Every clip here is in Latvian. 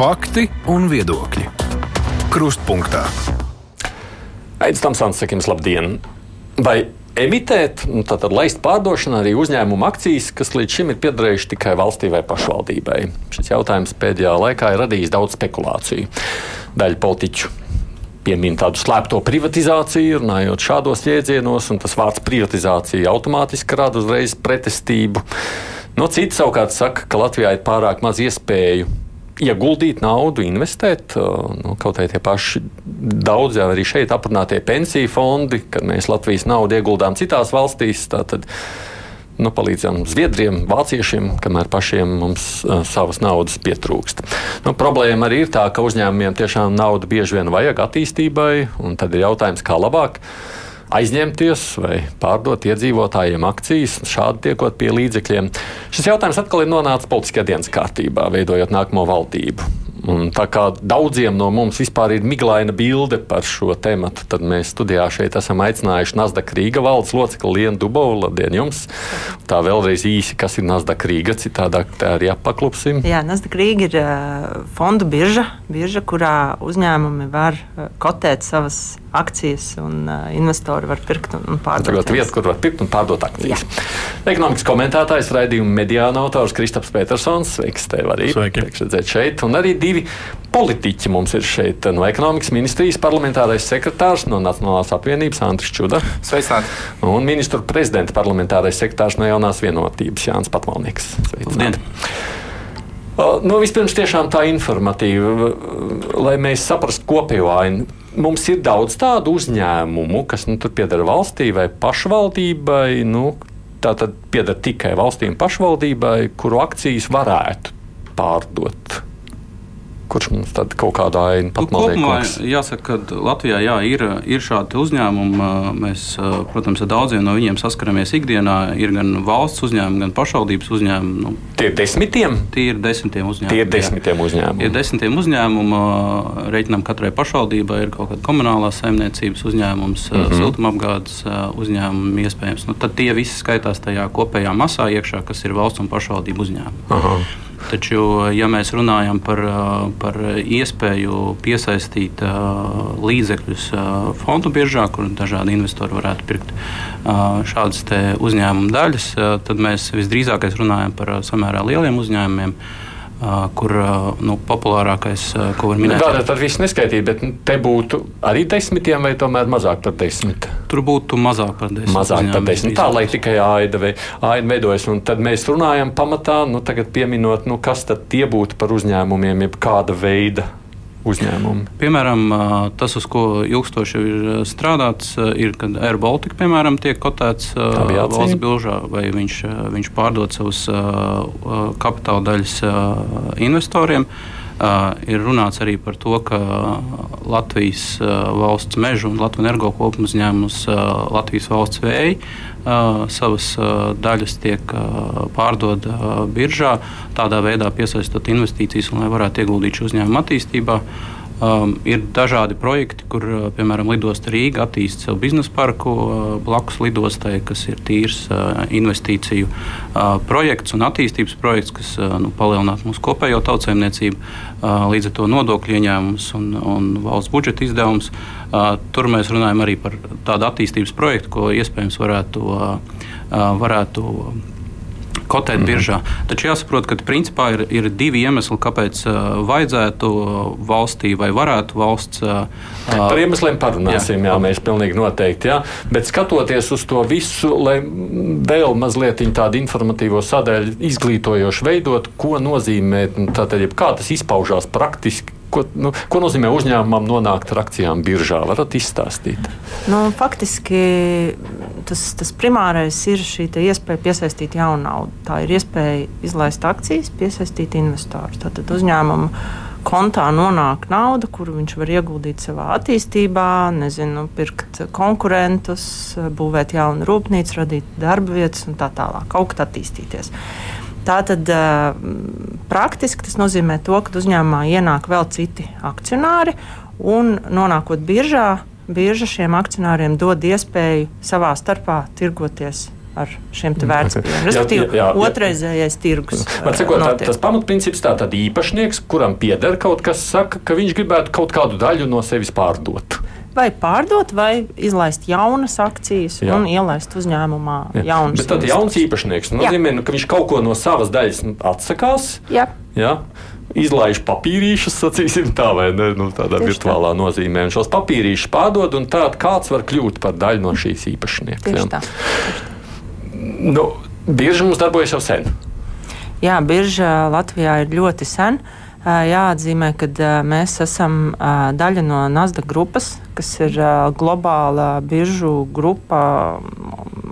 Fakti un viedokļi. Krustpunktā. Aizsmeļamies, Tamsons, sakim, labdien! Vai emitēt, nu, tātad laist pārdošanā arī uzņēmumu akcijas, kas līdz šim ir piederējuši tikai valstī vai pašvaldībai? Šis jautājums pēdējā laikā ir radījis daudz spekulāciju. Daļa politiķu piemin tādu slēpto privatizāciju, runājot šādos jēdzienos, un tas vārds privatizācija automātiski rada uzreiz pretestību. No citas savukārt saka, ka Latvijā ir pārāk maz iespēju ieguldīt naudu, investēt. Nu, kaut arī tie paši daudzi arī šeit aprunātie pensiju fondi, kad mēs Latvijas naudu ieguldām citās valstīs. Tātad, nu, palīdzam Zviedriem, Vāciešiem, kamēr pašiem mums uh, savas naudas pietrūkst. Nu, problēma arī ir tā, ka uzņēmumiem tiešām naudu bieži vien vajag attīstībai, un tad ir jautājums, kā labāk aizņemties vai pārdot iedzīvotājiem akcijas, šādi tiekot pie līdzekļiem. Šis jautājums atkal ir nonācis politiskajā dienas kārtībā, veidojot nākamo valdību. Un tā kā daudziem no mums vispār ir miglaina bilde par šo tēmu, tad mēs studijā šeit esam aicinājuši Nasdaq Rīga valdes locekli Lienu Dubovu. Labdien jums! Tā vēlreiz īsi, kas ir Nasdaq Rīga, citādāk tā arī apaklupsim. Jā, Nasdaq Rīga ir uh, fondu birža, birža, kurā uzņēmumi var uh, kotēt savas akcijas, un uh, investori var pirkt un pārdot. Tagad vieta, kur var pirkt un pārdot akcijas. Jā. Ekonomikas komentētājs, raidījuma mediāna autors Kristaps Petersons. Sveiks, tev arī! Sveiki! Prieks redzēt šeit. Un arī divi politiķi mums ir šeit. No ekonomikas ministrijas parlamentārais sekretārs no Nacionālās apvienības Andris Čuda. Sveicināti! Un ministru prezidenta parlamentārais sekretārs no Jaunās vienotības Jānis Patvalnieks. Sveicināti! Nu, vispirms tiešām tā informatīva, lai mēs saprastu kopējo ainu mums ir daudz tādu uzņēmumu, kas nu, pieder valstī vai pašvaldībai. Nu, tā tad pieder tikai valstī un pašvaldībai, kuru akcijas varētu pārdot kurš mums tad kaut kādā aina pat nu, kopumā, jāsaka, ka Latvijā jā, ir, ir šādi uzņēmumi. Mēs, protams, ar daudziem no viņiem saskaramies ikdienā. Ir gan valsts uzņēmumi, gan pašvaldības uzņēmumi. Nu, tie ir desmitiem? Tie ir desmitiem uzņēmumi. Tie ir desmitiem uzņēmumi. Ir desmitiem uzņēmumu. Reiķinām katrai pašvaldībai ir kaut kāda komunālā saimniecības uzņēmums, mm -hmm. siltumapgādes uzņēmumi iespējams. Nu, tad tie visi skaitās tajā kopējā masā iekšā, kas ir valsts un pašvaldību uzņēmumi. Aha. Taču, ja mēs runājam par, par iespēju piesaistīt līdzekļus fondu biržā, kur dažādi investori varētu pirkt šādas uzņēmuma daļas, tad mēs visdrīzāk runājam par samērā lieliem uzņēmumiem kur nu, populārākais, ko var minēt. Tātad ar visu neskaitīt, bet te būtu arī desmitiem vai tomēr mazāk par desmit? Tur būtu mazāk par desmit. Mazāk par desmit. Tā, lai tikai aida, vai, aida veidojas. Un tad mēs runājam pamatā, nu tagad pieminot, nu, kas tad tie būtu par uzņēmumiem, jeb kāda veida uzņēmumi? Piemēram, tas, uz ko ilgstoši ir strādāts, ir, kad Air Baltica piemēram, tiek kotēts valsts bilžā, vai viņš, viņš pārdod savus kapitāla daļas investoriem. Uh, ir runāts arī par to, ka Latvijas uh, valsts meža un Latvijas energo kopuma uzņēmums uh, Latvijas valsts vēja savas daļas tiek pārdod biržā, tādā veidā piesaistot investīcijas un lai varētu ieguldīt šo uzņēmumu attīstībā. Um, ir dažādi projekti, kur, piemēram, Lidosta Rīga attīsta savu biznesa parku uh, blakus lidostai, kas ir tīrs uh, investīciju uh, projekts un attīstības projekts, kas uh, nu, palielinātu mūsu kopējo tautsēmniecību, uh, līdz ar to nodokļu ieņēmumus un, un valsts budžeta izdevumus. Uh, tur mēs runājam arī par tādu attīstības projektu, ko iespējams varētu, varētu kotēt mm -hmm. biržā. Taču jāsaprot, ka principā ir, ir divi iemesli, kāpēc uh, vajadzētu valstī vai varētu valsts. Uh, Par iemesliem parunāsim, jā, jā mēs pilnīgi noteikti. Jā. Bet skatoties uz to visu, lai vēl mazliet tādu informatīvo sadaļu izglītojoši veidot, ko nozīmē, tātad, kā tas izpaužās praktiski Ko, nu, ko nozīmē uzņēmumam nonākt ar akcijām biržā? Varat izstāstīt? Nu, faktiski tas, tas primārais ir šī iespēja piesaistīt jaunu naudu. Tā ir iespēja izlaist akcijas, piesaistīt investorus. Tātad uzņēmumu kontā nonāk nauda, kuru viņš var ieguldīt savā attīstībā, nezinu, pirkt konkurentus, būvēt jaunu rūpnīcu, radīt darba vietas un tā tālāk, kā attīstīties. Tātad praktiski tas nozīmē to, ka uzņēmumā ienāk vēl citi akcionāri un nonākot biržā, birža šiem akcionāriem dod iespēju savā starpā tirgoties ar šiem vērtspapīriem. Respektīvi, otrreizējais tirgus. Sakot, tā, tas pamatprincips tā tad īpašnieks, kuram pieder kaut kas, saka, ka viņš gribētu kaut kādu daļu no sevis pārdot. Vai pārdot, vai izlaist jaunas akcijas Jā. un ielaist uzņēmumā Jā. jaunas. Bet tad jauns īpašnieks nozīmē, nu, ka viņš kaut ko no savas daļas atsakās. Jā. Jā izlaiž papīrīšus, sacīsim tā, vai ne, nu, tādā Tieši virtuālā tā. nozīmē. Un šos papīrīšus pārdod, un tād kāds var kļūt par daļu no šīs īpašnieka. Tieši tā. Tieši. Nu, birža mums darbojas jau sen. Jā, birža Latvijā ir ļoti sen. Jāatzīmē, ka mēs esam daļa no Nasdaq grupas, kas ir globāla biržu grupa.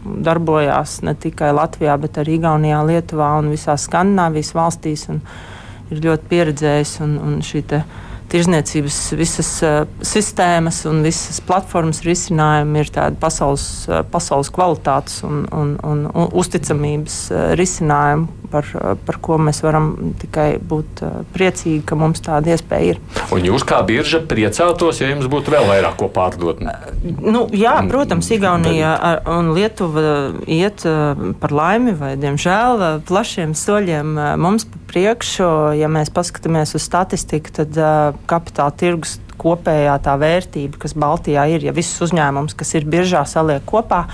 Darbojās ne tikai Latvijā, bet arī Igaunijā, Lietuvā un visās Skandināvijas valstīs. Ir ļoti pieredzējis un, un šī tirzniecības visas sistēmas un visas platformas risinājumi ir tādi pasaules, pasaules kvalitātes un, un, un, un uzticamības risinājumi, par, par ko mēs varam tikai būt priecīgi, ka mums tāda iespēja ir. Un jūs kā birža priecātos, ja jums būtu vēl vairāk ko pārdot? Nu, jā, protams, Igaunija un Lietuva iet par laimi vai, diemžēl, plašiem soļiem mums pa priekšu. Ja mēs paskatāmies uz statistiku, tad kapitāla tirgus kopējā tā vērtība, kas Baltijā ir, ja visus uzņēmumus, kas ir biržā, saliek kopā,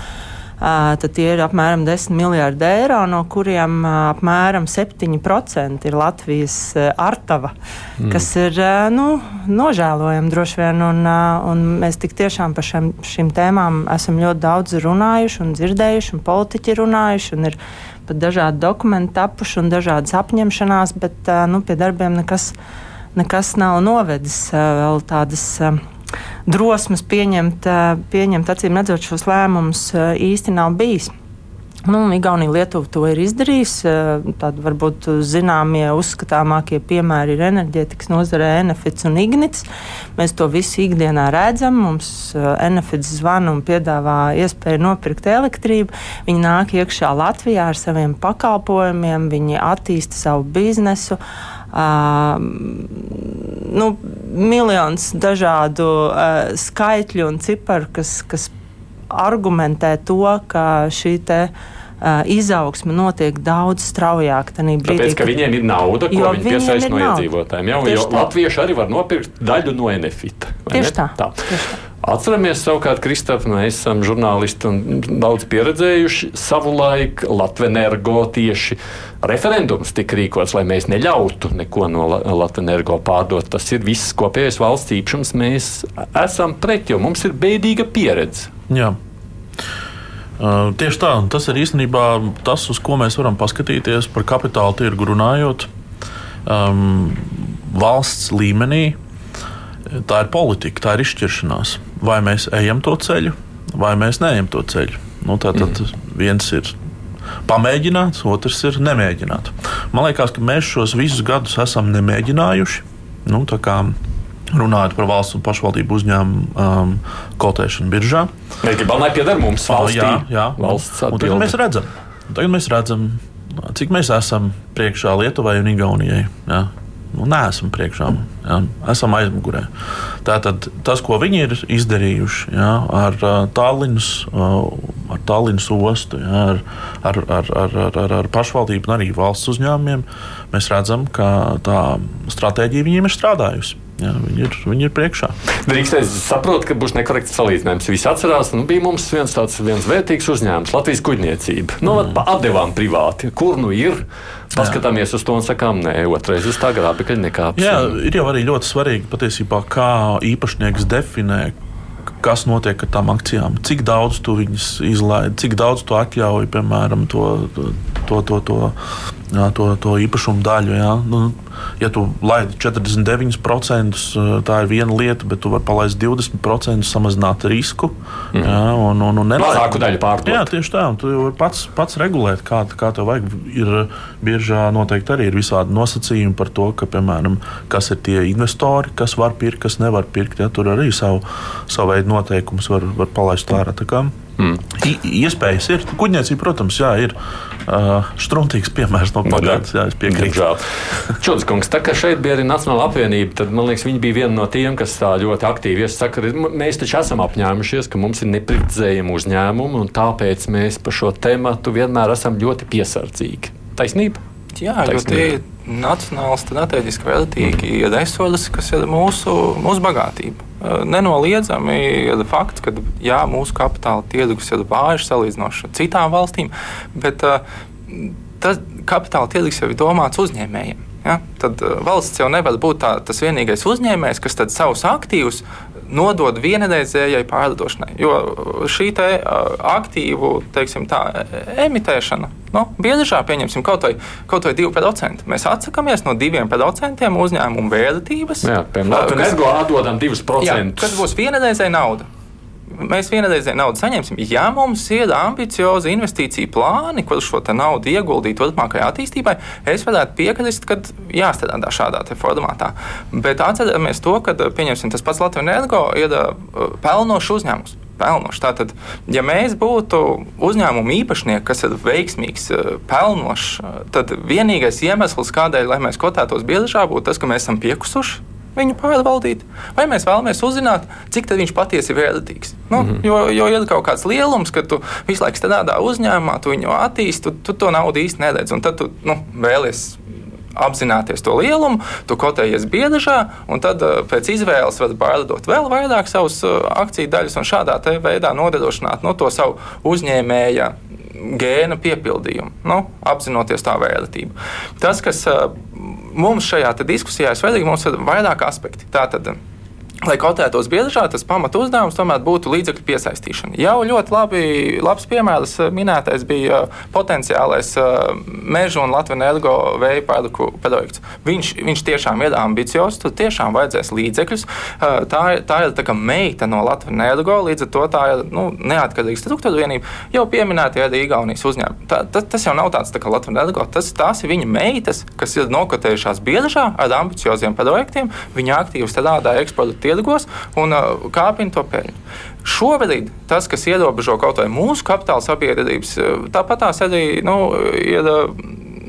tad tie ir apmēram 10 miljardi eiro, no kuriem apmēram 7% ir Latvijas artava, mm. kas ir nu, nožēlojami droši vien. Un, un mēs tik tiešām par šiem, šīm tēmām esam ļoti daudz runājuši un dzirdējuši, un politiķi runājuši. Un ir pat dažādi dokumenti tapuši un dažādas apņemšanās, bet nu, pie darbiem nekas nekas nav novedis vēl tādas drosmes pieņemt, pieņemt acīm redzot šos lēmumus īsti nav bijis. Nu, Igaunija Lietuva to ir izdarījusi. Tad varbūt zināmie, uzskatāmākie piemēri ir enerģētikas nozarē Enefits un Ignits. Mēs to visu ikdienā redzam. Mums Enefits zvana un piedāvā iespēju nopirkt elektrību. Viņi nāk iekšā Latvijā ar saviem pakalpojumiem, viņi attīsta savu biznesu. Uh, nu, miljonus dažādu skaitļu un ciparu, kas, kas argumentē to, ka šī te, izaugsme notiek daudz straujāk. Brīdī, Tāpēc, ka viņiem ir nauda, ko viņi piesaista no iedzīvotājiem. Jau, jo tā. latvieši arī var nopirkt daļu no Enefita. Tieši tā. tā. Tieši tā. Atceramies, savukārt, Kristofers, mēs esam žurnālisti un daudz pieredzējuši savulaik Latvijas tieši referendums tika rīkots, lai mēs neļautu neko no Latvijas pārdot. Tas ir viss kopējais valsts īpašums. Mēs esam pret, jo mums ir bēdīga pieredze. Jā. Uh, tieši tā, tas ir īstenībā tas, uz ko mēs varam paskatīties par kapitāla tirgu runājot. Um, valsts līmenī tā ir politika, tā ir izšķiršanās. Vai mēs ejam to ceļu, vai mēs neejam to ceļu. Nu, Tātad mm. viens ir pamēģināt, otrs ir nemēģināt. Man liekas, ka mēs šos visus gadus esam nemēģinājuši. Nu, runājot par valsts un pašvaldību uzņēmumu um, kotēšanu biržā. Mēs gribam, lai pieder mums valstī. Jā, jā. valsts atbildi. tagad mēs redzam, tagad mēs redzam, cik mēs esam priekšā Lietuvai un Igaunijai. Jā nu, neesam priekšā, jā, esam aizmugurē. Tātad tas, ko viņi ir izdarījuši jā, ar Tallinas, ar Tallinas ostu, jā, ar, ar, ar, ar, ar, ar pašvaldību un arī valsts uzņēmumiem, mēs redzam, ka tā stratēģija viņiem ir strādājusi. Jā, viņi, ir, viņi ir priekšā. Drīkstēs saprot, ka būs nekorekts salīdzinājums. Visi atcerās, ka nu, bija mums viens tāds viens vērtīgs uzņēmums, Latvijas kuģniecība. Nu, mm. Atdevām privāti. Kur nu ir? Paskatāmies Jā. uz to un sakām, nē, otrais uz tā grābekļa nekāpjas. Jā, ir jau arī ļoti svarīgi patiesībā, kā īpašnieks definē, kas notiek ar tām akcijām, cik daudz tu viņus izlaidi, cik daudz tu atļauj, piemēram, to, to, to, to, to, to, to īpašumu daļu. Jā. Nu, ja tu laidi 49%, eh, tā ir viena lieta, bet tu vari palaist 20%, samazināt risku. Mm. Jā, un, un, un nelaid... Mazāku daļu pārdot. Jā, tieši tā. Tu vari pats, pats regulēt, kā, kā tev vajag. Ir biežā noteikti arī ir visādi nosacījumi par to, ka, piemēram, kas ir tie investori, kas var pirkt, kas nevar pirkt. Ja, tur arī savu, savu veidu noteikumus var, var palaist ārā. Mm. Iespējas ir. Kuģniecība, protams, jā, ir uh, struntīgs piemērs no pagātnes. Jā, es piekrītu. Čudaskungs, tā kā šeit bija arī Nacionāla apvienība, tad man liekas, viņi bija viena no tiem, kas tā ļoti aktīvi iesaka, mēs taču esam apņēmušies, ka mums ir nepriecējami uzņēmumi, un tāpēc mēs par šo tēmatu vienmēr esam ļoti piesardzīgi. Taisnība? Jā, Taisnība. ir nacionāli strateģiski vērtīgi resursi, kas ir mūsu, mūsu bagātība. Nenoliedzami ir fakts, ka jā, mūsu kapitāla tirgus ir vājš salīdzinoši ar citām valstīm, bet tas kapitāla tirgus jau ir domāts uzņēmējiem. Ja? Tad valsts jau nevar būt tā, tas vienīgais uzņēmējs, kas savus aktīvus nodod vienreizējai pārdošanai. Jo šī te, aktīvu teiksim, tā, emitēšana, nu, biežā pieņemsim kaut vai, kaut vai 2%. Mēs atsakāmies no 2% uzņēmumu vērtības. Jā, piemēram, mēs atdodam 2%. Jā, kas būs vienreizēja nauda mēs vienreizēju naudu saņemsim. Ja mums ir ambiciozi investīciju plāni, kur šo naudu ieguldīt turpmākajā attīstībā, es varētu piekrist, ka jāstrādā šādā formātā. Bet atcerieties to, ka tas pats Latvijas energo ir uh, pelnošs uzņēmums pelnošs. Tātad, ja mēs būtu uzņēmuma īpašnieki, kas ir veiksmīgs, uh, pelnošs, uh, tad vienīgais iemesls, kādēļ mēs kotētos biržā, būtu tas, ka mēs esam piekusuši viņu pārvaldīt, vai mēs vēlamies uzzināt, cik viņš patiesi ir vērtīgs. Nu, mm -hmm. jo, jo ir kaut kāds lielums, ka tu visu laiku strādā uzņēmumā, tu viņu attīsti, tu, tu to naudu īsti neredzi. Un tad tu nu, vēlies apzināties to lielumu, tu kotējies biežā, un tad pēc izvēles var pārdot vēl vairāk savus akciju daļus un šādā veidā nodrošināt no nu, to savu uzņēmēja gēna piepildījumu, nu, apzinoties tā vērtību. Tas, kas mums šajā diskusijā ir svarīgi, mums ir vairāk aspekti. Tātad, lai kotētos biežāk, tas pamatu uzdevums tomēr būtu līdzekļu piesaistīšana. Jau ļoti labi, labs piemērs eh, minētais bija eh, potenciālais eh, meža un Latvijas energo vēja pārduku projekts. Viņš, viņš tiešām ir ambiciozs, tur tiešām vajadzēs līdzekļus. Tā, tā ir tā meita no Latvijas energo, līdz ar to tā ir nu, neatkarīga struktūra vienība. Jau pieminētie arī Igaunijas uzņēmumi. Tā, tas, tas jau nav tāds tā kā Latvijas energo, tas, tās ir viņa meitas, kas ir nokotējušās biežā ar ambicioziem projektiem. Viņa aktīvi strādā eksporta tirgos un kāpina to peļņu. Šobrīd tas, kas ierobežo kaut vai mūsu kapitāla sabiedrības, tāpat tās arī nu, ir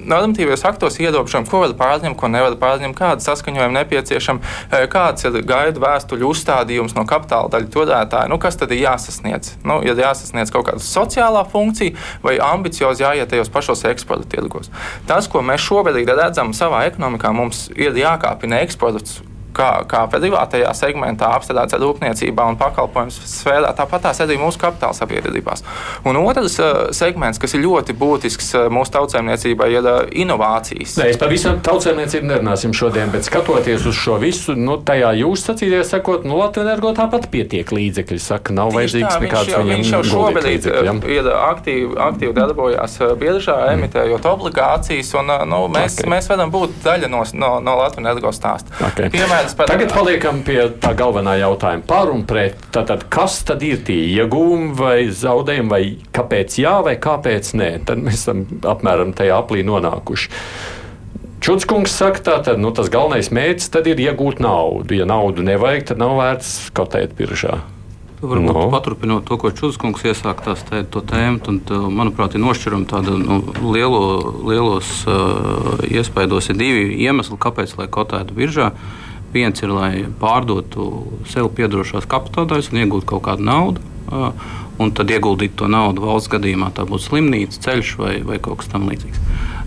normatīvos aktos ierobežojumi, ko var pārņemt, ko nevar pārņemt, kāda saskaņojuma nepieciešama, kāds ir gaidu vēstuļu uzstādījums no kapitāla daļu turētāja. Nu, kas tad ir jāsasniedz? Nu, ir jāsasniedz kaut kāda sociālā funkcija vai ambiciozi jāiet tajos pašos eksporta tirgos. Tas, ko mēs šobrīd redzam savā ekonomikā, mums ir jākāpina eksports kā, kā privātajā segmentā, apstrādāts rūpniecībā un pakalpojumu sfērā, tāpat tās arī mūsu kapitāla sabiedrībās. Un otrs uh, segments, kas ir ļoti būtisks uh, mūsu tautsēmniecībai, ir uh, inovācijas. Nē, es par visam tautsēmniecību nerunāsim šodien, bet skatoties uz šo visu, nu, tajā jūs sacītie sakot, nu, Latvijas energo tāpat pietiek līdzekļi. Saka, nav vajadzīgs nekāds viņš jau, viņš jau šobrīd ir aktīvi, aktīvi darbojās biržā, mm. emitējot obligācijas, un nu, mēs, okay. mēs varam būt daļa no, no, no Latvijas energo stāsta. Okay. Piemēram, Par... Tagad paliekam pie tā galvenā jautājuma. Par un pret. Tātad, kas tad ir tie iegūmi vai zaudējumi, vai kāpēc jā, vai kāpēc nē? Tad mēs esam apmēram tajā aplī nonākuši. Čudskungs saka, tā, tad, nu, tas galvenais mērķis ir iegūt naudu. Ja naudu nevajag, tad nav vērts kotēt biržā. Varbūt no. paturpinot to, ko Čūskungs iesāka tē, to tēmu, tad, manuprāt, ir nošķirama tāda nu, lielo, lielos uh, iespaidos ir divi iemesli, kāpēc lai kotētu biržā. Uh, Viens ir, lai pārdotu sev piedarošās kapitāldaļas un iegūtu kaut kādu naudu. Un tad ieguldīt to naudu valsts gadījumā, tā būtu slimnīca, ceļš vai, vai kaut kas tamlīdzīgs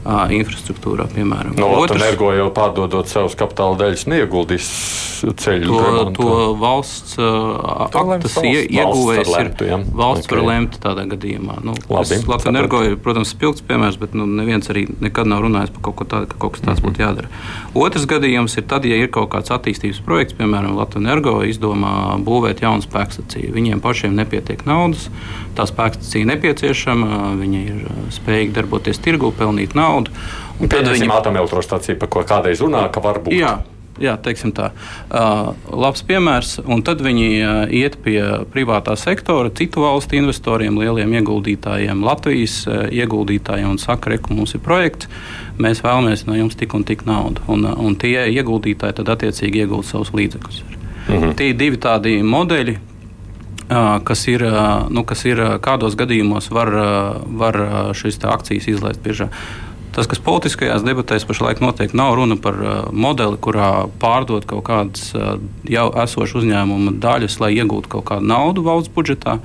infrastruktūrā, piemēram. No, Otrs, energo jau pārdodot savus kapitāla daļas, neieguldīs ceļu. To, remontu. to valsts uh, aktas ieguvējas ir. Ja? Valsts okay. var lemt tādā gadījumā. Nu, Latvijas energo ir, protams, spilgts piemērs, bet nu, neviens arī nekad nav runājis par kaut ko tādu, ka kaut kas tāds mm -hmm. būtu jādara. Otrs gadījums ir tad, ja ir kaut kāds attīstības projekts, piemēram, Latvijas energo izdomā būvēt jaunu spēkstaciju. Viņiem pašiem nepietiek naudas, tā spēkstacija nepieciešama, viņi ir spējīgi darboties tirgu, pelnīt naudu naudu. Un tad viņi atomelektrostaciju, par ko kādreiz runā, ka var būt. Jā. Jā, teiksim tā. Uh, labs piemērs. Un tad viņi uh, iet pie privātā sektora, citu valstu investoriem, lieliem ieguldītājiem, Latvijas uh, ieguldītājiem un saka, ka mums ir projekts, mēs vēlamies no jums tik un tik naudu. Un, uh, un tie ieguldītāji tad attiecīgi iegūst savus līdzekļus. -hmm. Tie ir divi tādi modeļi, kas ir, nu, kas ir kādos gadījumos var, var šīs akcijas izlaist biežāk. Tas, kas politiskajās debatēs pašlaik notiek, nav runa par modeli, kurā pārdot kaut kādas jau esošas uzņēmuma daļas, lai iegūtu kaut kādu naudu valsts budžetā.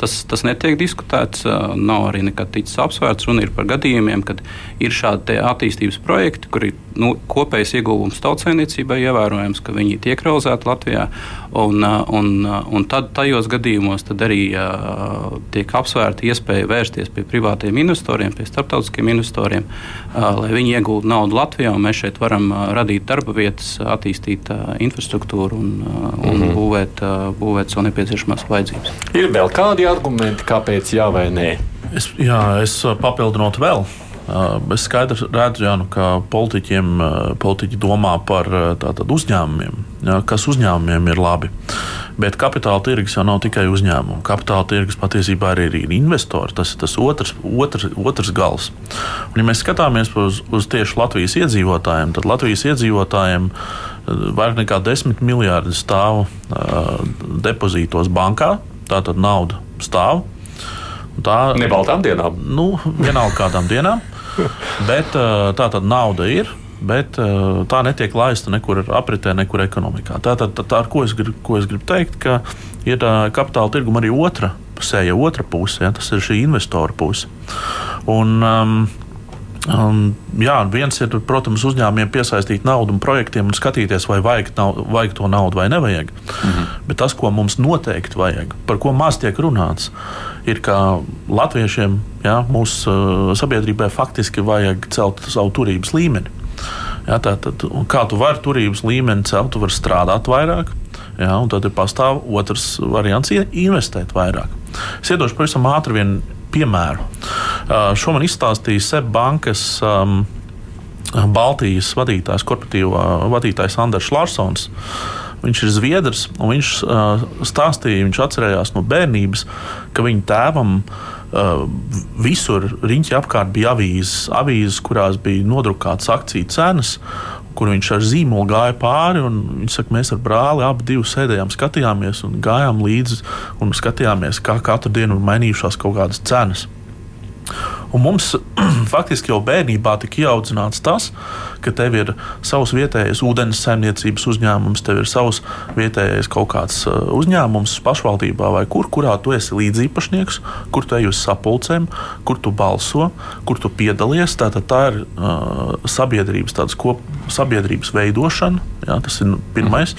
Tas, tas netiek diskutēts, nav arī nekad ticis apsvērts. Runa ir par gadījumiem, kad ir šādi attīstības projekti, kur ir nu, kopējs ieguvums tautsēmniecībai ievērojams, ka viņi tiek realizēti Latvijā. Un, un, un tad tajos gadījumos tad arī uh, tiek apsvērta iespēja vērsties pie privātiem investoriem, pie starptautiskiem investoriem, uh, lai viņi iegūtu naudu Latvijā. Mēs šeit varam uh, radīt darba vietas, attīstīt uh, infrastruktūru un, uh, un mm -hmm. būvēt, uh, būvēt savu nepieciešamās vajadzības. Ir vēl kādi argumenti, kāpēc jā vai nē? Es, jā, es papildinātu vēl. Es skaidri redzu, jā, nu, ka politiķiem, politiķi domā par tātad, uzņēmumiem, jā, kas uzņēmumiem ir labi. Bet kapitāla tirgus jau nav tikai uzņēmumi. Kapitāla tirgus patiesībā arī ir investori. Tas ir tas otrs, otrs, otrs gals. Un, ja mēs skatāmies uz, uz tieši Latvijas iedzīvotājiem, tad Latvijas iedzīvotājiem vairāk nekā 10 miljardi stāv uh, depozītos bankā. Tātad nauda stāv. Tā ir nebaltām dienām. Nu, vienalga kādām dienām. Bet eh, tā tad nauda ir. Bet eh, tā netiek laista nekur apritē, nekur ekonomikā. Tā, tā, tā, tā ar ko es, gribu, ko es gribu teikt, ka ir eh, kapitāla tirguma arī otra pusē, otra puse, ja, tas ir šī investora puse. Un, um, Um, jā, viens ir, protams, uzņēmumiem piesaistīt naudu un projektiem un skatīties, vai vajag, nav, vajag to naudu vai nevajag. Mm -hmm. Bet tas, ko mums noteikti vajag, par ko maz tiek runāts, ir, ka latviešiem, jā, mūsu uh, sabiedrībai faktiski vajag celt savu turības līmeni. Jā, tā, tad, kā tu vari turības līmeni celt, tu vari strādāt vairāk. Jā, un tad ir pastāv otrs variants - investēt vairāk. Es iedošu pavisam ātri vienu piemēru. Uh, šo man izstāstīja SEB bankas. Um, Baltijas vadītājs, korporatīvā vadītājs Andris Larsons. Viņš ir zviedrs, un viņš uh, stāstīja, viņš atcerējās no bērnības, ka viņa tēvam uh, visur riņķi apkārt bija avīzes, avīzes, kurās bija nodrukātas akciju cenas, kur viņš ar zīmolu gāja pāri. Viņš saka, mēs ar brāli abi sēdējām, skatījāmies un gājām līdzi un skatījāmies, kā katru dienu ir mainījušās kaut kādas cenas. Un mums faktiski jau bērnībā tika ieaudzināts tas, ka tev ir savs vietējais ūdens saimniecības uzņēmums, tev ir savs vietējais kaut kāds uh, uzņēmums pašvaldībā vai kur, kurā tu esi līdzīpašnieks, kur tu ej uz sapulcēm, kur tu balso, kur tu piedalies. Tātad tā ir uh, sabiedrības, kop, sabiedrības veidošana. Jā, tas ir pirmais.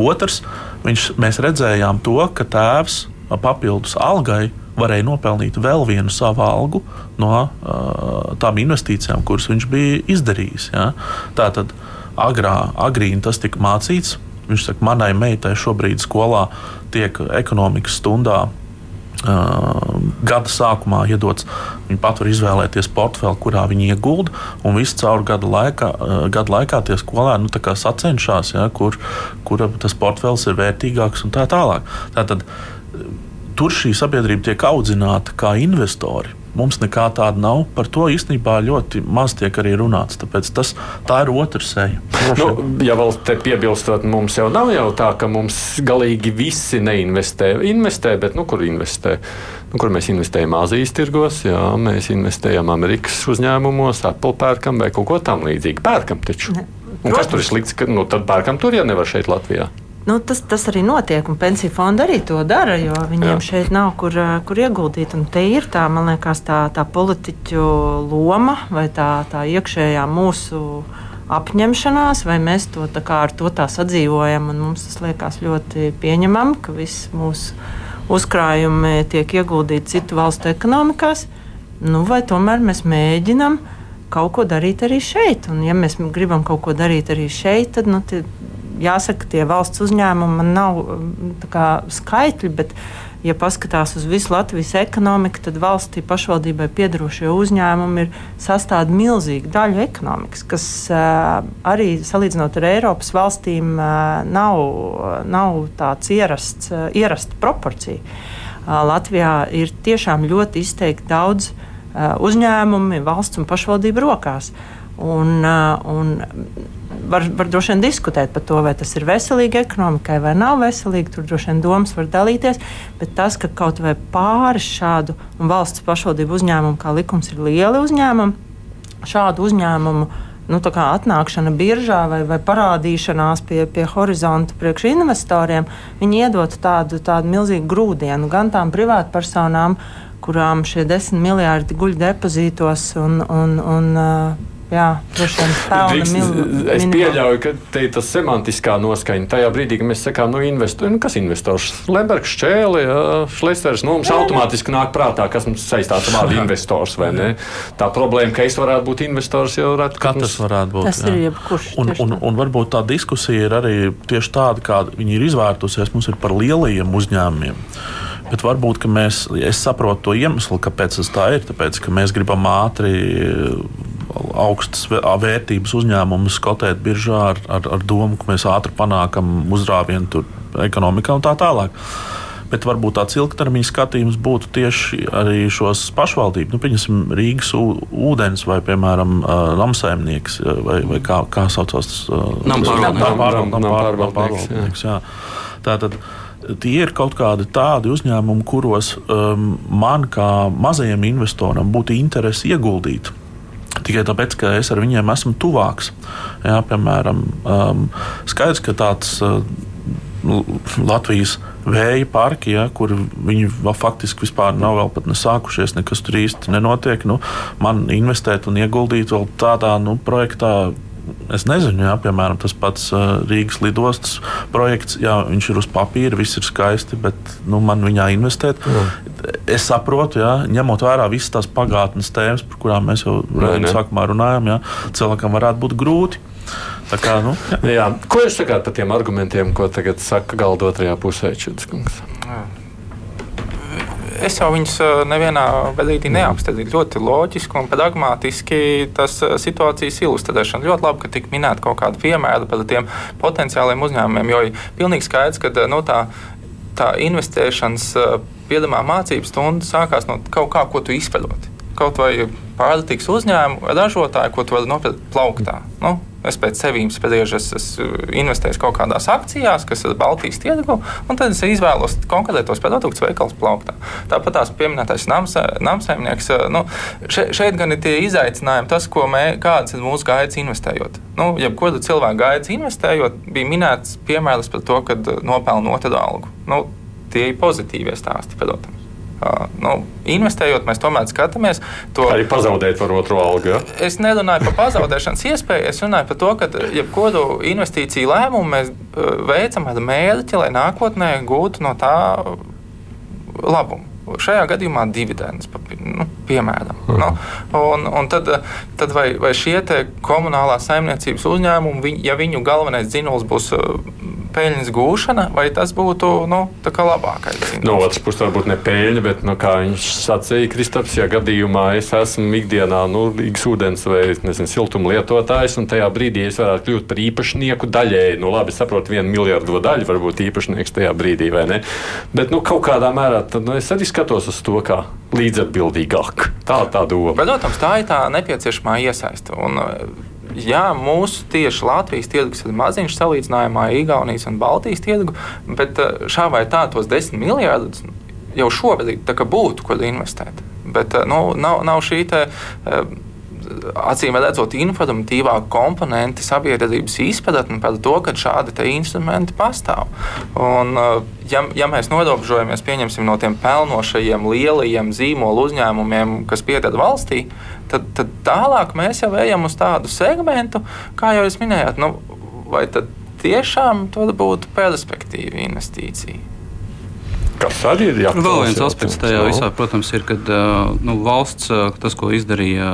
Otrs, viņš, mēs redzējām to, ka tēvs papildus algai varēja nopelnīt vēl vienu savu algu no uh, tām investīcijām, kuras viņš bija izdarījis. Ja? Tā tad agrā, agrīni tas tika mācīts. Viņš saka, manai meitai šobrīd skolā tiek ekonomikas stundā Uh, gada sākumā iedots, viņi pat var izvēlēties portfeli, kurā viņi iegulda. Un visu caur gada laikā, uh, gada laikā tie skolēni nu, sacenšas, ja, kur, kur tas portfels ir vērtīgāks un tā tālāk. Tātad, tur šī sabiedrība tiek audzināta kā investori. Mums nekā tāda nav. Par to īstenībā ļoti maz tiek arī runāts. Tāpēc tas, tā ir otra seja. Nu, ja vēl te piebilstot, mums jau nav jau tā, ka mums galīgi visi neinvestē. Investē, bet nu, kur investē? Nu, kur mēs investējam Azijas tirgos, jā, mēs investējam Amerikas uzņēmumos, Apple pērkam vai kaut ko tamlīdzīgu. Pērkam taču. Un kas tur ir slikts? Ka, nu, tad pērkam tur, ja nevar šeit Latvijā. Nu, tas, tas arī notiek, un pensiju fondi arī to dara, jo viņiem Jā. šeit nav kur, eh, kur ieguldīt. Un te ir tā, man liekas, tā, tā politiķu loma vai tā, tā iekšējā mūsu apņemšanās, vai mēs to tā kā ar to tā sadzīvojam. Mums tas liekas ļoti pieņemami, ka viss mūsu uzkrājumi tiek ieguldīti citu valstu ekonomikās. Nu, vai tomēr mēs mēģinām kaut ko darīt arī šeit? Un, ja mēs gribam kaut ko darīt arī šeit, tad nu, jāsaka, tie valsts uzņēmumi man nav mm, kā, skaitļi, bet, ja paskatās uz visu Latvijas ekonomiku, tad valstī pašvaldībai piedarošie uzņēmumi ir sastāv milzīgu daļu ekonomikas, kas uh, arī salīdzinot ar Eiropas valstīm uh, nav, nav tāds ierasts, uh, ierasta proporcija. Latvijā ir tiešām ļoti izteikti daudz uzņēmumi valsts un pašvaldību rokās. Un, un var, var droši vien diskutēt par to, vai tas ir veselīgi ekonomikai vai nav veselīgi. Tur droši vien domas var dalīties. Bet tas, ka kaut vai pāris šādu valsts pašvaldību uzņēmumu, kā likums, ir lieli uzņēmumi, šādu uzņēmumu nu, atnākšana biržā vai, vai parādīšanās pie, pie horizonta priekš investoriem, viņi iedod tādu, tādu milzīgu grūdienu gan tām privātpersonām, kurām šie desmit miljardi guļ depozītos un, un, un Jā, Drīkst, es pieļauju, ka te ir tas semantiskā noskaņa. Tajā brīdī, kad mēs sakām, nu, investori, nu kas ir investors? Lembergs, Čēli, Šlesers, nu, mums automātiski nāk prātā, kas mums saistās ar vārdu investors, vai ne? Tā problēma, ka es varētu būt investors, jau varētu būt. Katrs varētu būt. Tas jā. ir jebkurš. Un, un, un varbūt tā diskusija ir arī tieši tāda, kāda viņi ir izvērtusies. Mums ir par lielajiem uzņēmumiem. Bet varbūt mēs, es saprotu to iemeslu, kāpēc tas tā ir. Tāpēc, ka mēs gribam ātri augstas vērtības uzņēmumus skotēt biržā ar, ar, ar domu, ka mēs ātri panākam uzrāvienu ekonomikā un tā tālāk. Bet varbūt tāds ilgtermiņa skatījums būtu tieši arī šos pašvaldību, nu, pieņemsim, Rīgas ūdens vai, piemēram, namsaimnieks, vai, vai kā, kā saucās tas pārvaldnieks. Tātad tie ir kaut kādi tādi uzņēmumi, kuros um, man kā mazajam investoram būtu interesi ieguldīt. Tikai tāpēc, ka es ar viņiem esmu tuvāks. Jā, piemēram, um, skaidrs, ka tāds uh, Latvijas vēja parki, ja, kur viņi faktiski vispār nav vēl pat nesākušies, nekas tur īsti nenotiek. Nu, man investēt un ieguldīt vēl tādā nu, projektā Es nezinu, jā, piemēram, tas pats Rīgas lidostas projekts. Jā, viņš ir uz papīra, viss ir skaisti, bet nu, man viņā investēt. Mm. Es saprotu, jā, ņemot vērā visas tās pagātnes tēmas, par kurām mēs jau sākumā runājām, jā, cilvēkam varētu būt grūti. Kā, nu, jā. Jā. Ko jūs sakāt par tiem argumentiem, ko tagad saka galda otrajā pusē? Čudskungs? Es jau viņus nevienā brīdī neapstādīju. Ļoti loģiski un pragmatiski tas situācijas ilustrēšana. Ļoti labi, ka tika minēta kaut kāda piemēra par tiem potenciāliem uzņēmumiem, jo ir pilnīgi skaidrs, ka nu, tā, tā investēšanas piedāvā mācību stunda sākās no kaut kā, ko tu izproti. Kaut vai pārtiks uzņēmumu ražotāju, ko tu vari nopirkt plauktā. Nu, Es pēc sevis spriežu, es, es investēju kaut kādās akcijās, kas ir Baltijas tirgu, un tad es izvēlos konkrētos produktus veikals plauktā. Tāpat tās pieminētais namsaimnieks. Nu, še, šeit gan ir tie izaicinājumi, tas, mē, kādas ir mūsu gaidas investējot. Nu, jebkura cilvēka gaidas investējot, bija minēts piemērs par to, ka nopelna otru algu. Nu, tie ir pozitīvie stāsti, protams. Nu, investējot, mēs tomēr skatāmies to. Arī pazaudēt par otru algu. Ja? Es nerunāju par pazaudēšanas iespēju, es runāju par to, ka jebkuru investīciju lēmumu mēs veicam ar mērķi, lai nākotnē gūtu no tā labumu. Šajā gadījumā dividendes, nu, piemēram. Mm. Nu, un, un tad, tad vai, vai šie komunālās saimniecības uzņēmumi, viņ, ja viņu galvenais dzinums būs peļņas gūšana, vai tas būtu nu, labākais? No otras puses, varbūt ne peļņa, bet, nu, kā viņš sacīja, Kristaps, ja gadījumā es esmu ikdienā nu, ūdens vai nezinu, siltuma lietotājs, un tajā brīdī es varētu kļūt par īpašnieku daļēji. Nu, labi, es saprotu, vienu miljardu daļu var būt īpašnieks tajā brīdī, vai ne? Bet nu, kaut kādā mērā tad, nu, es arī skatos uz to kā līdzatbildīgāk. Tā ir tā doma. Bet, protams, tā ir tā nepieciešamā iesaiste. Un, jā, mūsu tieši Latvijas tirgus ir maziņš salīdzinājumā ar Igaunijas un Baltijas tirgu, bet eh, šā vai tā tos desmit miljardus jau šobrīd būtu, kur investēt. Bet eh, nu, nav, nav šī te, eh, acīm redzot, informatīvā komponente sabiedrības izpratne par to, ka šādi instrumenti pastāv. Un, ja, ja mēs norobežojamies no tiem pelnošajiem lielajiem zīmolu uzņēmumiem, kas pieder valstī, tad, tad tālāk mēs jau ejam uz tādu segmentu, kā jau jūs minējāt, nu, vai tad tiešām tur būtu perspektīva investīcija. Kas arī ir jāatcerās? Vēl viens aspekts tajā visā, protams, ir, ka nu, valsts, tas, ko izdarīja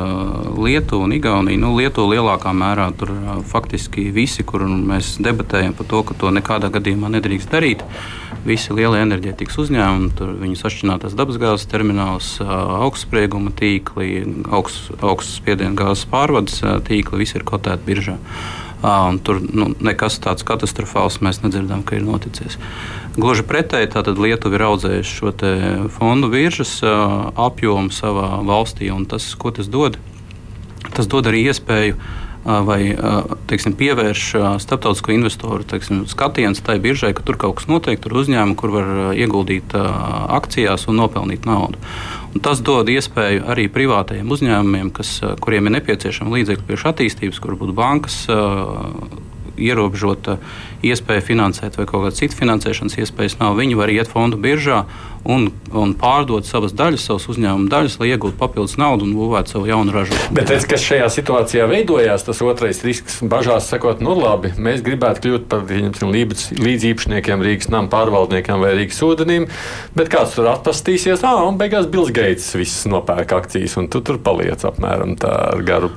Lietuva un Igaunija, nu, Lietuva lielākā mērā tur faktiski visi, kur mēs debatējam par to, ka to nekādā gadījumā nedrīkst darīt. Visi lielie enerģētikas uzņēmumi, tur viņu sašķinātās dabasgāzes termināls, augstsprieguma tīkli, augsts, augsts spiediena gāzes pārvades tīkli, visi ir kotēti biržā. Tur nu, nekas tāds katastrofāls mēs nedzirdam, ka ir noticis. Gluži pretēji, tātad Lietuva ir audzējusi šo fondu virsmas apjomu savā valstī, un tas, ko tas dod, tas dod arī iespēju vai teiksim, pievērš starptautisko investoru teiksim, skatienus tai biržai, ka tur kaut kas notiek, tur uzņēmumi, kur var ieguldīt akcijās un nopelnīt naudu. Un tas dod iespēju arī privātajiem uzņēmumiem, kas, kuriem ir nepieciešama līdzekļu priekš attīstības, kur būtu bankas ierobežota iespēja finansēt vai kaut kāda cita finansēšanas iespējas nav. Viņi var iet fondu biržā un, un pārdot savas daļas, savas uzņēmuma daļas, lai iegūtu papildus naudu un būvētu savu jaunu ražošanu. Bet tas, kas šajā situācijā veidojās, tas otrais risks, bažās sakot, nu labi, mēs gribētu kļūt par līdzīpašniekiem, Rīgas nama pārvaldniekiem vai Rīgas ūdenim, bet kāds tur atpastīsies, ah, un beigās Bills Gates viss nopērk akcijas, un tu tur paliec apmēram tā ar garu.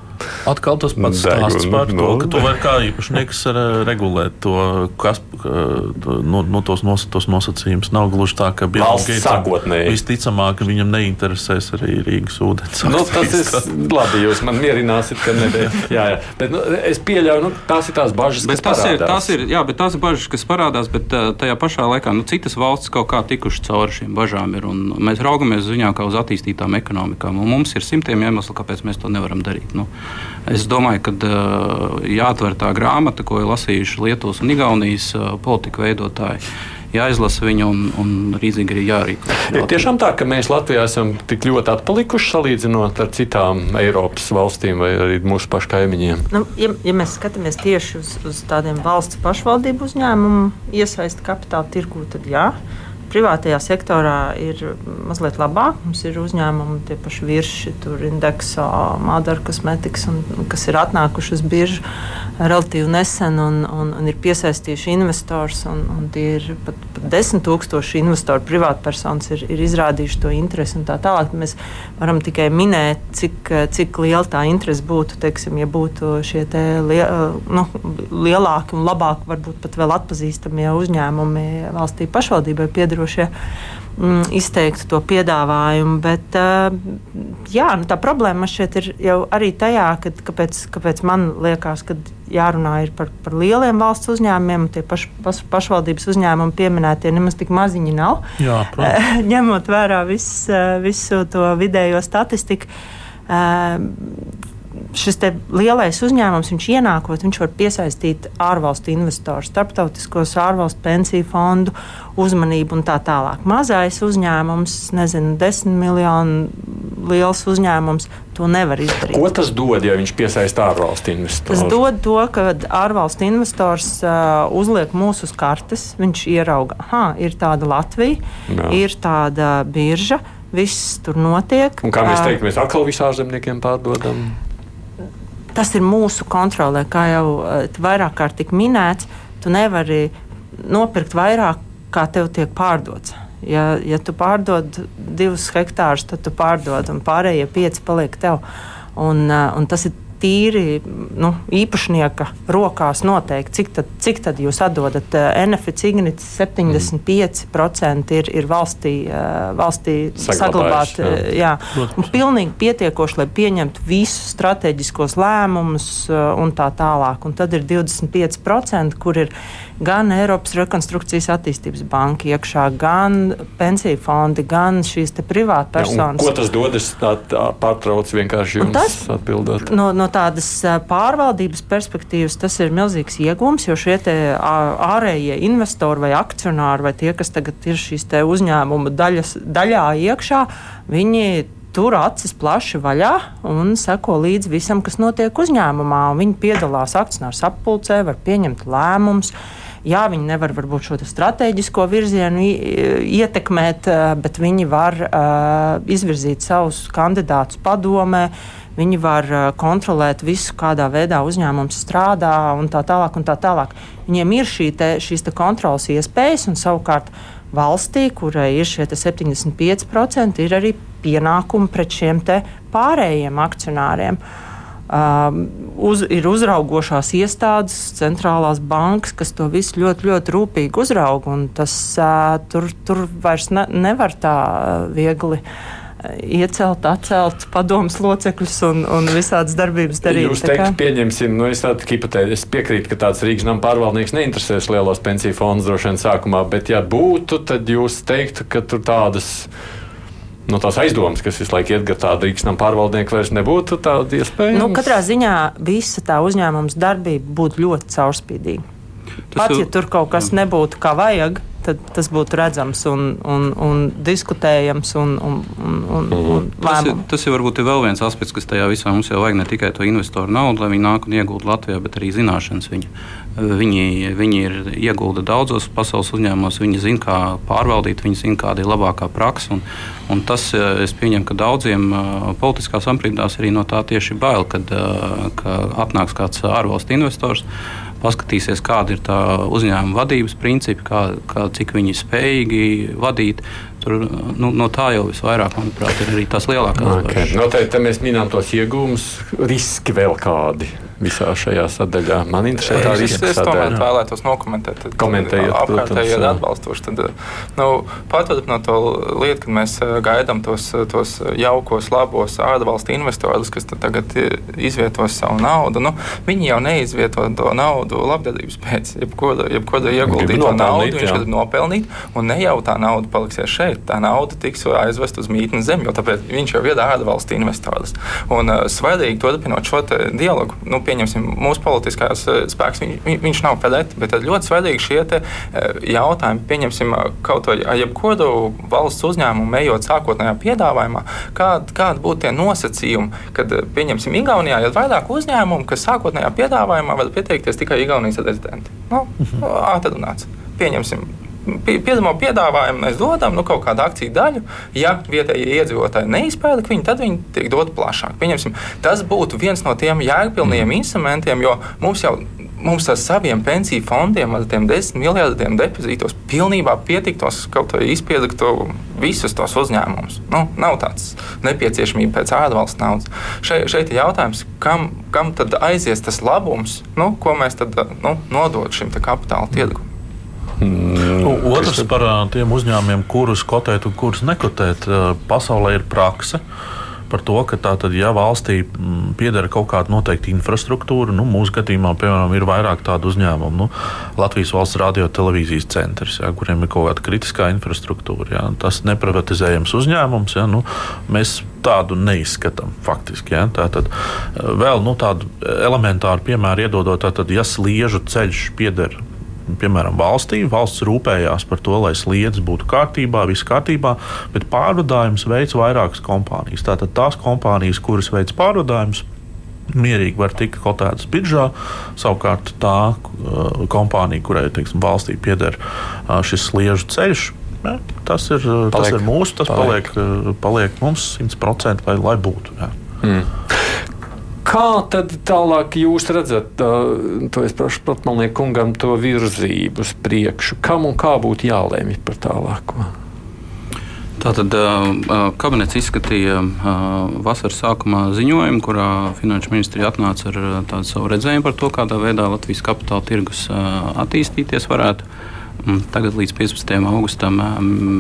Atkal tas pats stāsts par to, ka tu vari kā īpašnieks regulēt to, kas no, no tos, nos, tos nosacījumus. Nav gluži tā, ka Bills Gates sākotnēji. Visticamāk, viņam neinteresēs arī Rīgas ūdens. Nu, tas ir labi, jūs man mierināsiet, ka nebija. Jā, jā. Bet, nu, es pieļauju, nu, tās ir tās bažas, bet kas tas parādās. ir. Tas ir jā, bet tās ir bažas, kas parādās, bet tajā pašā laikā nu, citas valstis kaut kā tikušas cauri šīm bažām. Ir, mēs raugamies uz viņām kā uz attīstītām ekonomikām. Mums ir simtiem iemeslu, kāpēc mēs to nevaram darīt. Nu, es domāju, ka jāatver tā grāmata, ko ir lasījuši Lietuvas un Igaunijas politika veidotāji jāizlasa viņa un, un rīzīgi arī jārīkojas. Ir tiešām tā, ka mēs Latvijā esam tik ļoti atpalikuši salīdzinot ar citām Eiropas valstīm vai arī mūsu pašu kaimiņiem. Nu, ja, ja mēs skatāmies tieši uz, uz tādiem valsts pašvaldību uzņēmumu iesaistu kapitāla tirgū, tad jā. Privātajā sektorā ir mazliet labāk. Mums ir uzņēmumi, tie paši virši, tur indeksa, Madara kosmetikas, kas ir atnākuši uz biržu relatīvi nesen un, un, un ir piesaistījuši investors. Un, un tie ir pat, pat desmit tūkstoši investoru, privātpersonas ir, ir izrādījuši to interesi un tā tālāk. Mēs varam tikai minēt, cik, cik liela tā interese būtu, teiksim, ja būtu šie lie, nu, lielāki un labāki, varbūt pat vēl atpazīstamie uzņēmumi valstī pašvaldībai piedarošie mm, izteiktu to piedāvājumu. Bet uh, jā, nu, tā problēma šeit ir jau arī tajā, kad, kāpēc, kāpēc man liekas, ka jārunā par, par lieliem valsts uzņēmumiem, tie paš, paš, pašvaldības uzņēmumi pieminētie nemaz tik maziņi nav. Jā, Ņemot vērā vis, visu to vidējo statistiku. Uh, šis lielais uzņēmums, viņš ienākot, viņš var piesaistīt ārvalstu investoru, starptautiskos ārvalstu pensiju fondu uzmanību un tā tālāk. Mazais uzņēmums, nezinu, desmit miljonu liels uzņēmums. To nevar izdarīt. Ko tas dod, ja viņš piesaista ārvalstu investoru? Tas dod to, ka ārvalstu investors uh, uzliek mūsu uz kartes. Viņš ierauga, ka ir tāda Latvija, Jā. ir tāda birža, viss tur notiek. Un kā mēs teiktu, mēs atkal visām ārzemniekiem pārdodam? Tas ir mūsu kontrolē, kā jau eh, vairāk kārt tika minēts. Tu nevari nopirkt vairāk, kā tev tiek pārdots. Ja, ja tu pārdod divus hektārus, tad tu pārdod, un pārējie pieci paliek tev. Un, eh, un tas ir tīri nu, īpašnieka rokās noteikti, cik tad, cik tad jūs atdodat. Eh, NFS Ignits 75% ir, ir valstī, eh, valstī saglabāt. Jā. Eh, jā. Pilnīgi pietiekoši, lai pieņemtu visus strateģiskos lēmumus un tā tālāk. Un tad ir 25%, kur ir gan Eiropas Rekonstrukcijas attīstības banka iekšā, gan pensiju fondi, gan šīs privātpersonas. Ko tas dod? Es tā, tā pārtraucu vienkārši jums tas, atbildot. No, no tādas pārvaldības perspektīvas tas ir milzīgs iegūms, jo šie ārējie investori vai akcionāri vai tie, kas tagad ir šīs uzņēmuma daļas, daļā iekšā, viņi tur acis plaši vaļā un seko līdzi visam, kas notiek uzņēmumā. Viņi piedalās akcionāru sapulcē, var pieņemt lēmumus. Jā, viņi nevar varbūt šo strateģisko virzienu ietekmēt, bet viņi var uh, izvirzīt savus kandidātus padomē. Viņi var kontrolēt visu, kādā veidā uzņēmums strādā un tā tālāk. Un tā tālāk. Viņiem ir šī te, šīs te kontrolas iespējas, un savukārt valstī, kurai ir šie 75%, ir arī pienākumi pret šiem pārējiem akcionāriem. Um, uz, ir uzraugošās iestādes, centrālās bankas, kas to visu ļoti, ļoti rūpīgi uzrauga. Tas, tur, tur vairs ne, nevar tā viegli iecelt, atcelt padomus locekļus un, un visādas darbības darīt. Jūs teikt, pieņemsim, nu es tādu hipotēzi, es piekrītu, ka tāds Rīgas nama pārvaldnieks neinteresēs lielos pensiju fondus droši vien sākumā, bet ja būtu, tad jūs teiktu, ka tur tādas no tās aizdomas, kas visu laiku iet gar tādu rīkstam pārvaldnieku, vairs nebūtu tāda iespēja? Nu, katrā ziņā visa tā uzņēmuma darbība būtu ļoti caurspīdīga. Pat ja tur kaut kas nebūtu kā vajag, tad tas būtu redzams un, un, un diskutējams un, un, un, un, mhm. un tas, ir, tas ir varbūt ir vēl viens aspekts, kas tajā visā mums jau vajag ne tikai to investoru naudu, lai viņi nāk un iegūtu Latvijā, bet arī zināšanas. Viņa. Viņi, viņi ir iegulda daudzos pasaules uzņēmumos, viņi zina, kā pārvaldīt, viņi zina, kāda ir labākā praksa. Un, un tas, es pieņemu, ka daudziem politiskās aprindās arī no tā tieši bail, kad, kad atnāks kāds ārvalstu investors paskatīsies, kāda ir tā uzņēmuma vadības principi, kā, kā, cik viņi spējīgi vadīt. Tur, nu, no tā jau visvairāk, manuprāt, ir arī tās lielākās okay. Noteikti mēs minām tos iegūmus, riski vēl kādi visā šajā sadaļā. Man interesē tā riska sadaļa. Es tomēr vēlētos nokomentēt. Tad, Komentējot, apkārtēji ir atbalstoši. Tad, nu, Patvarat no to lietu, kad mēs eh, gaidām tos, tos jaukos, labos ārvalstu investorus, kas tagad izvietos savu naudu. Nu, viņi jau neizvieto to naudu labdarības pēc, jebkura, jebkura ieguldīto naudu viņš grib nopelnīt, un ne jau tā nauda paliksies šeit. Tā nauda tiks aizvest uz mītnes zemi, jo tāpēc viņš jau ir ārvalstu investors. Un uh, svarīgi turpinot šo dialogu. Nu, pieņemsim, mūsu politiskās eh, spēks, viņš, viņš nav pret, bet ļoti svarīgi šie te, eh, jautājumi, pieņemsim, kaut vai jebkuru valsts uzņēmumu ejot sākotnējā piedāvājumā, kādi kād būtu tie nosacījumi, kad, eh, pieņemsim, Igaunijā ir vairāk uzņēmumu, kas sākotnējā piedāvājumā var pieteikties tikai Igaunijas rezidenti. Nu, mhm. Ātrunāts. Pieņemsim, pirmo piedāvājumu mēs dodam nu, kaut kādu akciju daļu. Ja vietējie iedzīvotāji neizpēta viņu, tad viņi tiek doti plašāk. Pieņemsim, tas būtu viens no tiem jēgpilniem mm. instrumentiem, jo mums jau mums ar saviem pensiju fondiem, ar tiem desmit miljardiem depozītos, pilnībā pietiktos kaut vai izpiedakt visus tos uzņēmumus. Nu, nav tāds nepieciešamība pēc ārvalstu naudas. Šeit, šeit ir jautājums, kam, kam tad aizies tas labums, nu, ko mēs tad nu, nodot šim kapitāla tirgum. Mm, Otrs par tiem uzņēmumiem, kurus kotēt un kurus nekotēt. Pasaulē ir praksa par to, ka tātad, ja valstī mm, pieder kaut kāda noteikta infrastruktūra, nu, mūsu gadījumā, piemēram, ir vairāk tādu uzņēmumu, nu, Latvijas valsts radio televīzijas centrs, ja, kuriem ir kaut kāda kritiskā infrastruktūra. Ja, tas neprivatizējams uzņēmums, ja, nu, mēs tādu neizskatām faktiski. Ja, tātad, vēl nu, tādu elementāru piemēru iedodot, tātad, ja sliežu ceļš pieder piemēram, valstī. Valsts rūpējās par to, lai sliedz būtu kārtībā, viss kārtībā, bet pārvadājumus veids vairākas kompānijas. Tātad tās kompānijas, kuras veids pārvadājumus, mierīgi var tikt kotētas biržā. Savukārt tā uh, kompānija, kurai teiksim, valstī pieder uh, šis sliežu ceļš, ja, tas, ir, paliek, tas ir mūsu, tas paliek, paliek, uh, paliek mums 100% lai, lai būtu. Ja. Mm. Kā tad tālāk jūs redzat, to es prašu Platmalnieku kungam, to virzību uz priekšu? Kam un kā būtu jālēmj par tālāko? Tātad kabinets izskatīja vasaras sākumā ziņojumu, kurā Finanšu ministrija atnāca ar tādu savu redzējumu par to, kādā veidā Latvijas kapitāla tirgus attīstīties varētu. Tagad līdz 15. augustam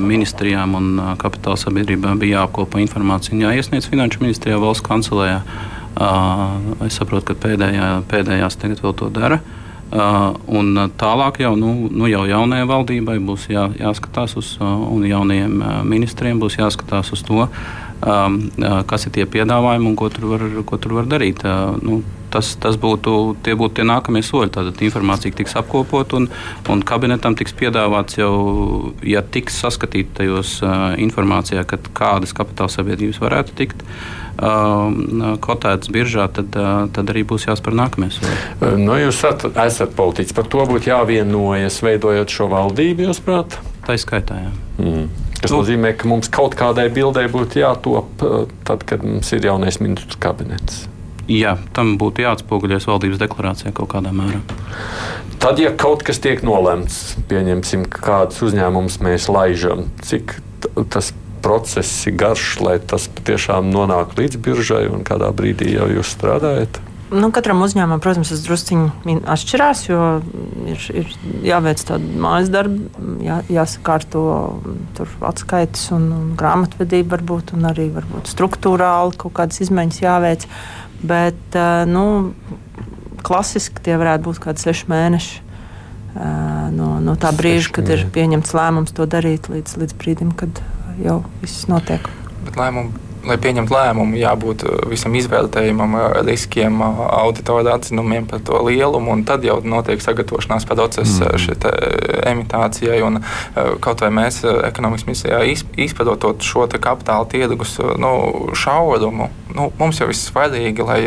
ministrijām un kapitāla sabiedrībām bija jāapkopo informācija un jāiesniedz Finanšu ministrijā valsts kancelējā. Es saprotu, ka pēdējā, pēdējās tagad vēl to dara. Uh, un tālāk jau, nu, nu jau jaunajai valdībai būs jā, jāskatās uz, uh, un jaunajiem uh, ministriem būs jāskatās uz to, um, kas ir tie piedāvājumi un ko tur var, ko tur var darīt. Nu, tas, tas būtu, tie būtu tie nākamie soļi. Tātad informācija tiks apkopot un, un kabinetam tiks piedāvāts jau, ja tiks saskatīta tajos informācijā, kad kādas kapitāla sabiedrības varētu tikt. Uh, kotētas biržā, tad, uh, tad arī būs jāspēr nākamie soļi. Uh, nu, jūs esat, politiķis, par to būtu jāvienojas, veidojot šo valdību, jūs prāt? Tā ir skaitā. Jā. Mm. Tas nozīmē, ka mums kaut kādai bildē būtu jātop, uh, tad, kad mums ir jaunais ministrs kabinets. Jā, tam būtu jāatspoguļojas valdības deklarācijā kaut kādā mērā. Tad, ja kaut kas tiek nolemts, pieņemsim, kādus uzņēmumus mēs laižam, cik tas process ir garš, lai tas patiešām nonāk līdz biržai un kādā brīdī jau jūs strādājat? Nu, katram uzņēmumam, protams, tas druskuļi atšķirās, jo ir, ir jāveic tāda mājas darba, jā, jāsakārto atskaites un, un grāmatvedība, varbūt, un arī varbūt struktūrāli kaut kādas izmaiņas jāveic. Bet nu, klasiski tie varētu būt kādi seši mēneši. No, no tā brīža, kad ir pieņemts lēmums to darīt, līdz, līdz brīdim, kad jau viss notiek. bet lēmumu lai pieņemtu lēmumu, jābūt uh, visam izvērtējumam, uh, riskiem, uh, auditoru atzinumiem par to lielumu, un tad jau notiek sagatavošanās process mm. šai emitācijai. Un, kaut vai mēs ekonomikas ministrijā izpildot šo kapitāla tirgus nu, šaurumu, nu, mums jau ir svarīgi, lai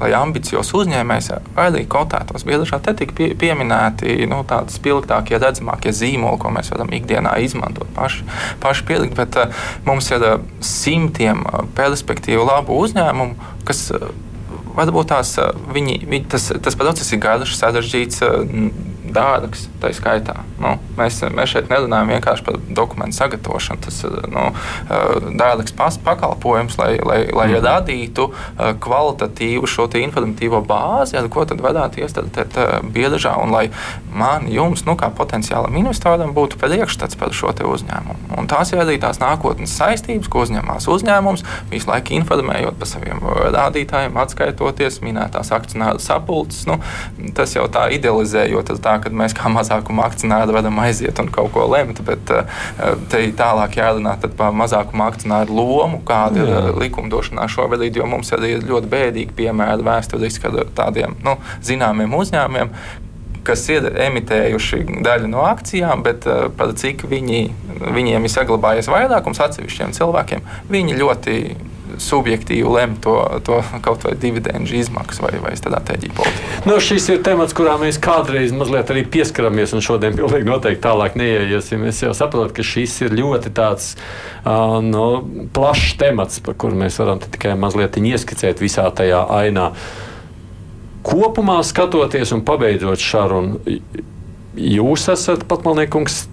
lai ambiciozs uzņēmējs arī kotētos. Bieži te tika pie, pieminēti nu, tādi spilgtākie, redzamākie zīmoli, ko mēs varam ikdienā izmantot paši, paši pielikt, bet uh, mums ir uh, simtiem uh, perspektīvu labu uzņēmumu, kas uh, varbūt tās, uh, viņi, viņi, tas, tas process ir garš, sarežģīts. Uh, dārgs. Skaitā. Nu, mēs, mēs šeit nerunājam vienkārši par dokumentu sagatavošanu. Tas ir nu, dārgs pakalpojums, lai, lai, lai mm. radītu kvalitatīvu šo informatīvo bāzi, ar ko tad varētu iestrādāt biedržā, un lai man, jums, nu, kā potenciālam investoram, būtu priekšstats par šo uzņēmumu. Un tās ir arī tās nākotnes saistības, ko uzņemās uzņēmums, visu laiku informējot par saviem rādītājiem, atskaitoties minētās akcionāru sapulces. Nu, tas jau tā idealizējot, tā, kad mēs kā mazākuma akcionāri varam aiziet un kaut ko lemt, bet eh, te tālāk jārunā par mazākuma akcionāru lomu, kāda ir eh, likumdošanā šobrīd, jo mums arī ir ļoti bēdīgi piemēri vēsturiski ar tādiem nu, zināmiem uzņēmumiem, kas ir emitējuši daļu no akcijām, bet uh, par cik viņi, viņiem ir saglabājies vairākums atsevišķiem cilvēkiem, viņi ļoti subjektīvi lemt to, to kaut vai dividendžu izmaksu vai, vai stratēģiju politiku. Nu, šis ir temats, kurā mēs kādreiz mazliet arī pieskaramies, un šodien pilnīgi noteikti tālāk neieiesim. Es jau saprotu, ka šis ir ļoti tāds uh, no, nu, plašs temats, par kuru mēs varam tikai mazliet ieskicēt visā tajā ainā. Kopumā skatoties un pabeidzot sarunu, jūs esat pat, man liekas,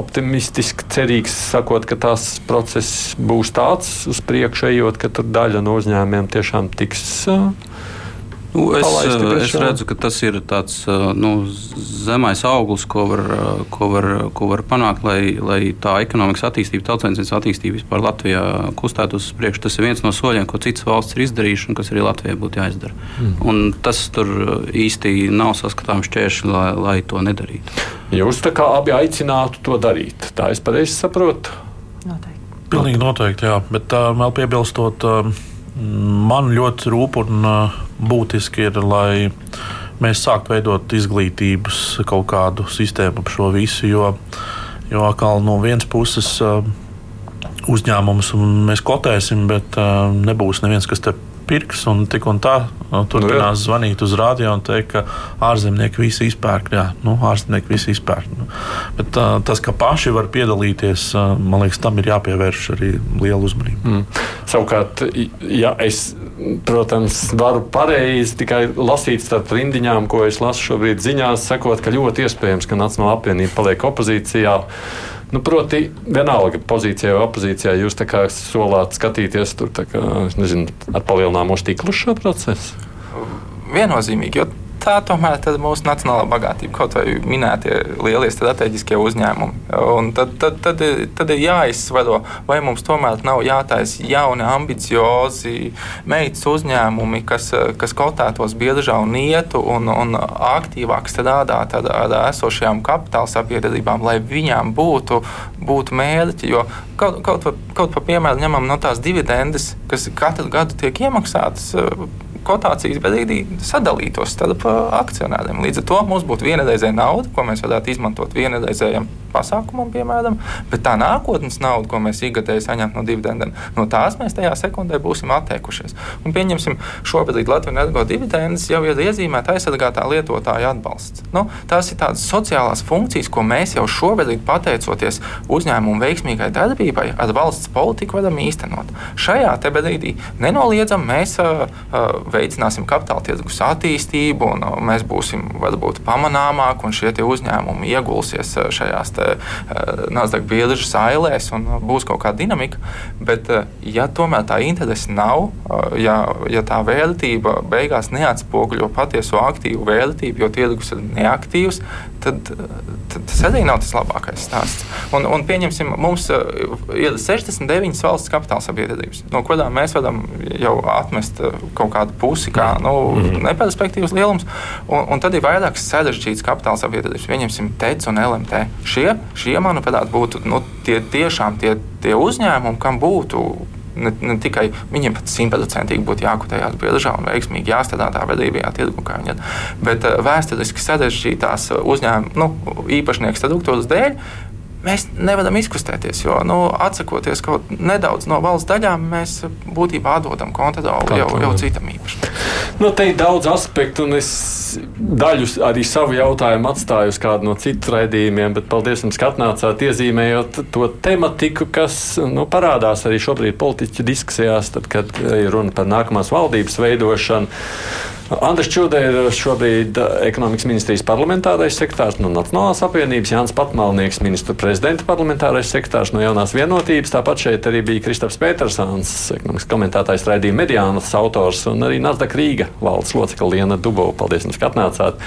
optimistiski cerīgs, sakot, ka tās process būs tāds uz priekšu, ejot, ka daļa no uzņēmumiem tiešām tiks. Nu, es, es redzu, ka tas ir tāds nu, zemais auglis, ko var, ko var, ko var panākt, lai, lai tā ekonomikas attīstība, tautsēmniecības attīstība vispār Latvijā kustētos uz priekšu. Tas ir viens no soļiem, ko citas valsts ir izdarījušas un kas arī Latvijai būtu jāizdara. Mm. Un tas tur īsti nav saskatāms šķēršļi, lai, lai to nedarītu. Jūs tā kā abi aicinātu to darīt. Tā es pareizi saprotu. Noteikti. Pilnīgi noteikti, jā. Bet uh, vēl piebilstot, uh, man ļoti rūp un būtiski ir, lai mēs sāktu veidot izglītības kaut kādu sistēmu ap šo visu. Jo, jo atkal no vienas puses uzņēmums mēs kotēsim, bet nebūs neviens, kas te pirks un tik un tā nu, turpinās nu, zvanīt uz rādio un teikt, ka ārzemnieki visi izpērk. Jā, nu, ārzemnieki visi izpērk. Nu. Bet uh, tas, ka paši var piedalīties, man liekas, tam ir jāpievērš arī liela uzmanība. Mm. Savukārt, ja es, protams, varu pareizi tikai lasīt starp rindiņām, ko es lasu šobrīd ziņās, sakot, ka ļoti iespējams, ka Nacionāla apvienība paliek opozīcijā. Nu, proti, vienalga pozīcijā vai opozīcijā, jūs solāt skatīties tur, kā, nezinu, ar palielināmo stiklu šo procesu? Viennozīmīgi, jo tā tomēr ir mūsu nacionālā bagātība, kaut vai minētie lielie strateģiskie uzņēmumi. Un tad, tad, tad, ir, tad ir jāizsvaro, vai mums tomēr nav jātaisa jauni, ambiciozi meitas uzņēmumi, kas, kas kotētos biežā un ietu un, un aktīvāk strādāt ar, ar esošajām kapitāla sabiedrībām, lai viņām būtu, būtu mērķi. Jo kaut, kaut, kaut par piemēru ņemam no tās dividendes, kas katru gadu tiek iemaksātas kotācijas brīdī sadalītos starp akcionāriem. Līdz ar to mums būtu vienreizēja nauda, ko mēs varētu izmantot vienreizējam pasākumam, piemēram, bet tā nākotnes nauda, ko mēs ikgadēji saņemam no dividendēm, no tās mēs tajā sekundē būsim atteikušies. Un pieņemsim, šobrīd Latvijas energo dividendes jau ir iezīmēta aizsargātā lietotāja atbalsts. Nu, tās ir tādas sociālās funkcijas, ko mēs jau šobrīd, pateicoties uzņēmumu veiksmīgai darbībai, ar valsts politiku varam īstenot. Šajā brīdī nenoliedzam mēs uh, uh, veicināsim kapitāla tirgus attīstību, un uh, mēs būsim varbūt pamanāmāki, un šie uzņēmumi iegulsies uh, šajās uh, Nasdaq biržas ailēs, un būs kaut kāda dinamika. Bet, ja tomēr tā interese nav, ja, ja tā vērtība beigās neatspoguļo patieso aktīvu vērtību, jo tirgus ir neaktīvs, tad, tad tas arī nav tas labākais stāsts. Un, un pieņemsim, mums ir 69 valsts kapitāla sabiedrības, no kurām mēs varam jau atmest kaut kādu pusi, kā nu, mm. neperspektīvas lielums. Un, un tad ir vairākas sarežģītas kapitāla sabiedrības, pieņemsim, TEC un LMT. Šie, šie manuprāt, būtu nu, tie tiešām tie, tie uzņēmumi, kam būtu ne, ne tikai viņiem pat simtprocentīgi būtu jākutējās biržā un veiksmīgi jāstrādā vadībajā tirgu, kā viņi ir, bet vēsturiski sarežģītās uzņēmuma nu, īpašnieku struktūras dēļ mēs nevaram izkustēties. Jo nu, atsakoties kaut nedaudz no valsts daļām, mēs būtībā atdodam kontroli jau, jau citam īpašam. Nu, te ir daudz aspektu, un es daļu arī savu jautājumu atstāju uz kādu no citu raidījumiem, bet paldies jums, ka atnācāt iezīmējot to tematiku, kas nu, parādās arī šobrīd politiķu diskusijās, tad, kad ir runa par nākamās valdības veidošanu. Andris Čudē ir šobrīd ekonomikas ministrijas parlamentārais sekretārs no Nacionālās apvienības, Jānis Patmalnieks, ministra prezidenta parlamentārais sekretārs no Jaunās vienotības. Tāpat šeit arī bija Kristaps Petersons, ekonomikas komentētājs raidījuma mediānas autors un arī Nasdaq Rīga valdes locekla Liena Dubova. Paldies, ka atnācāt!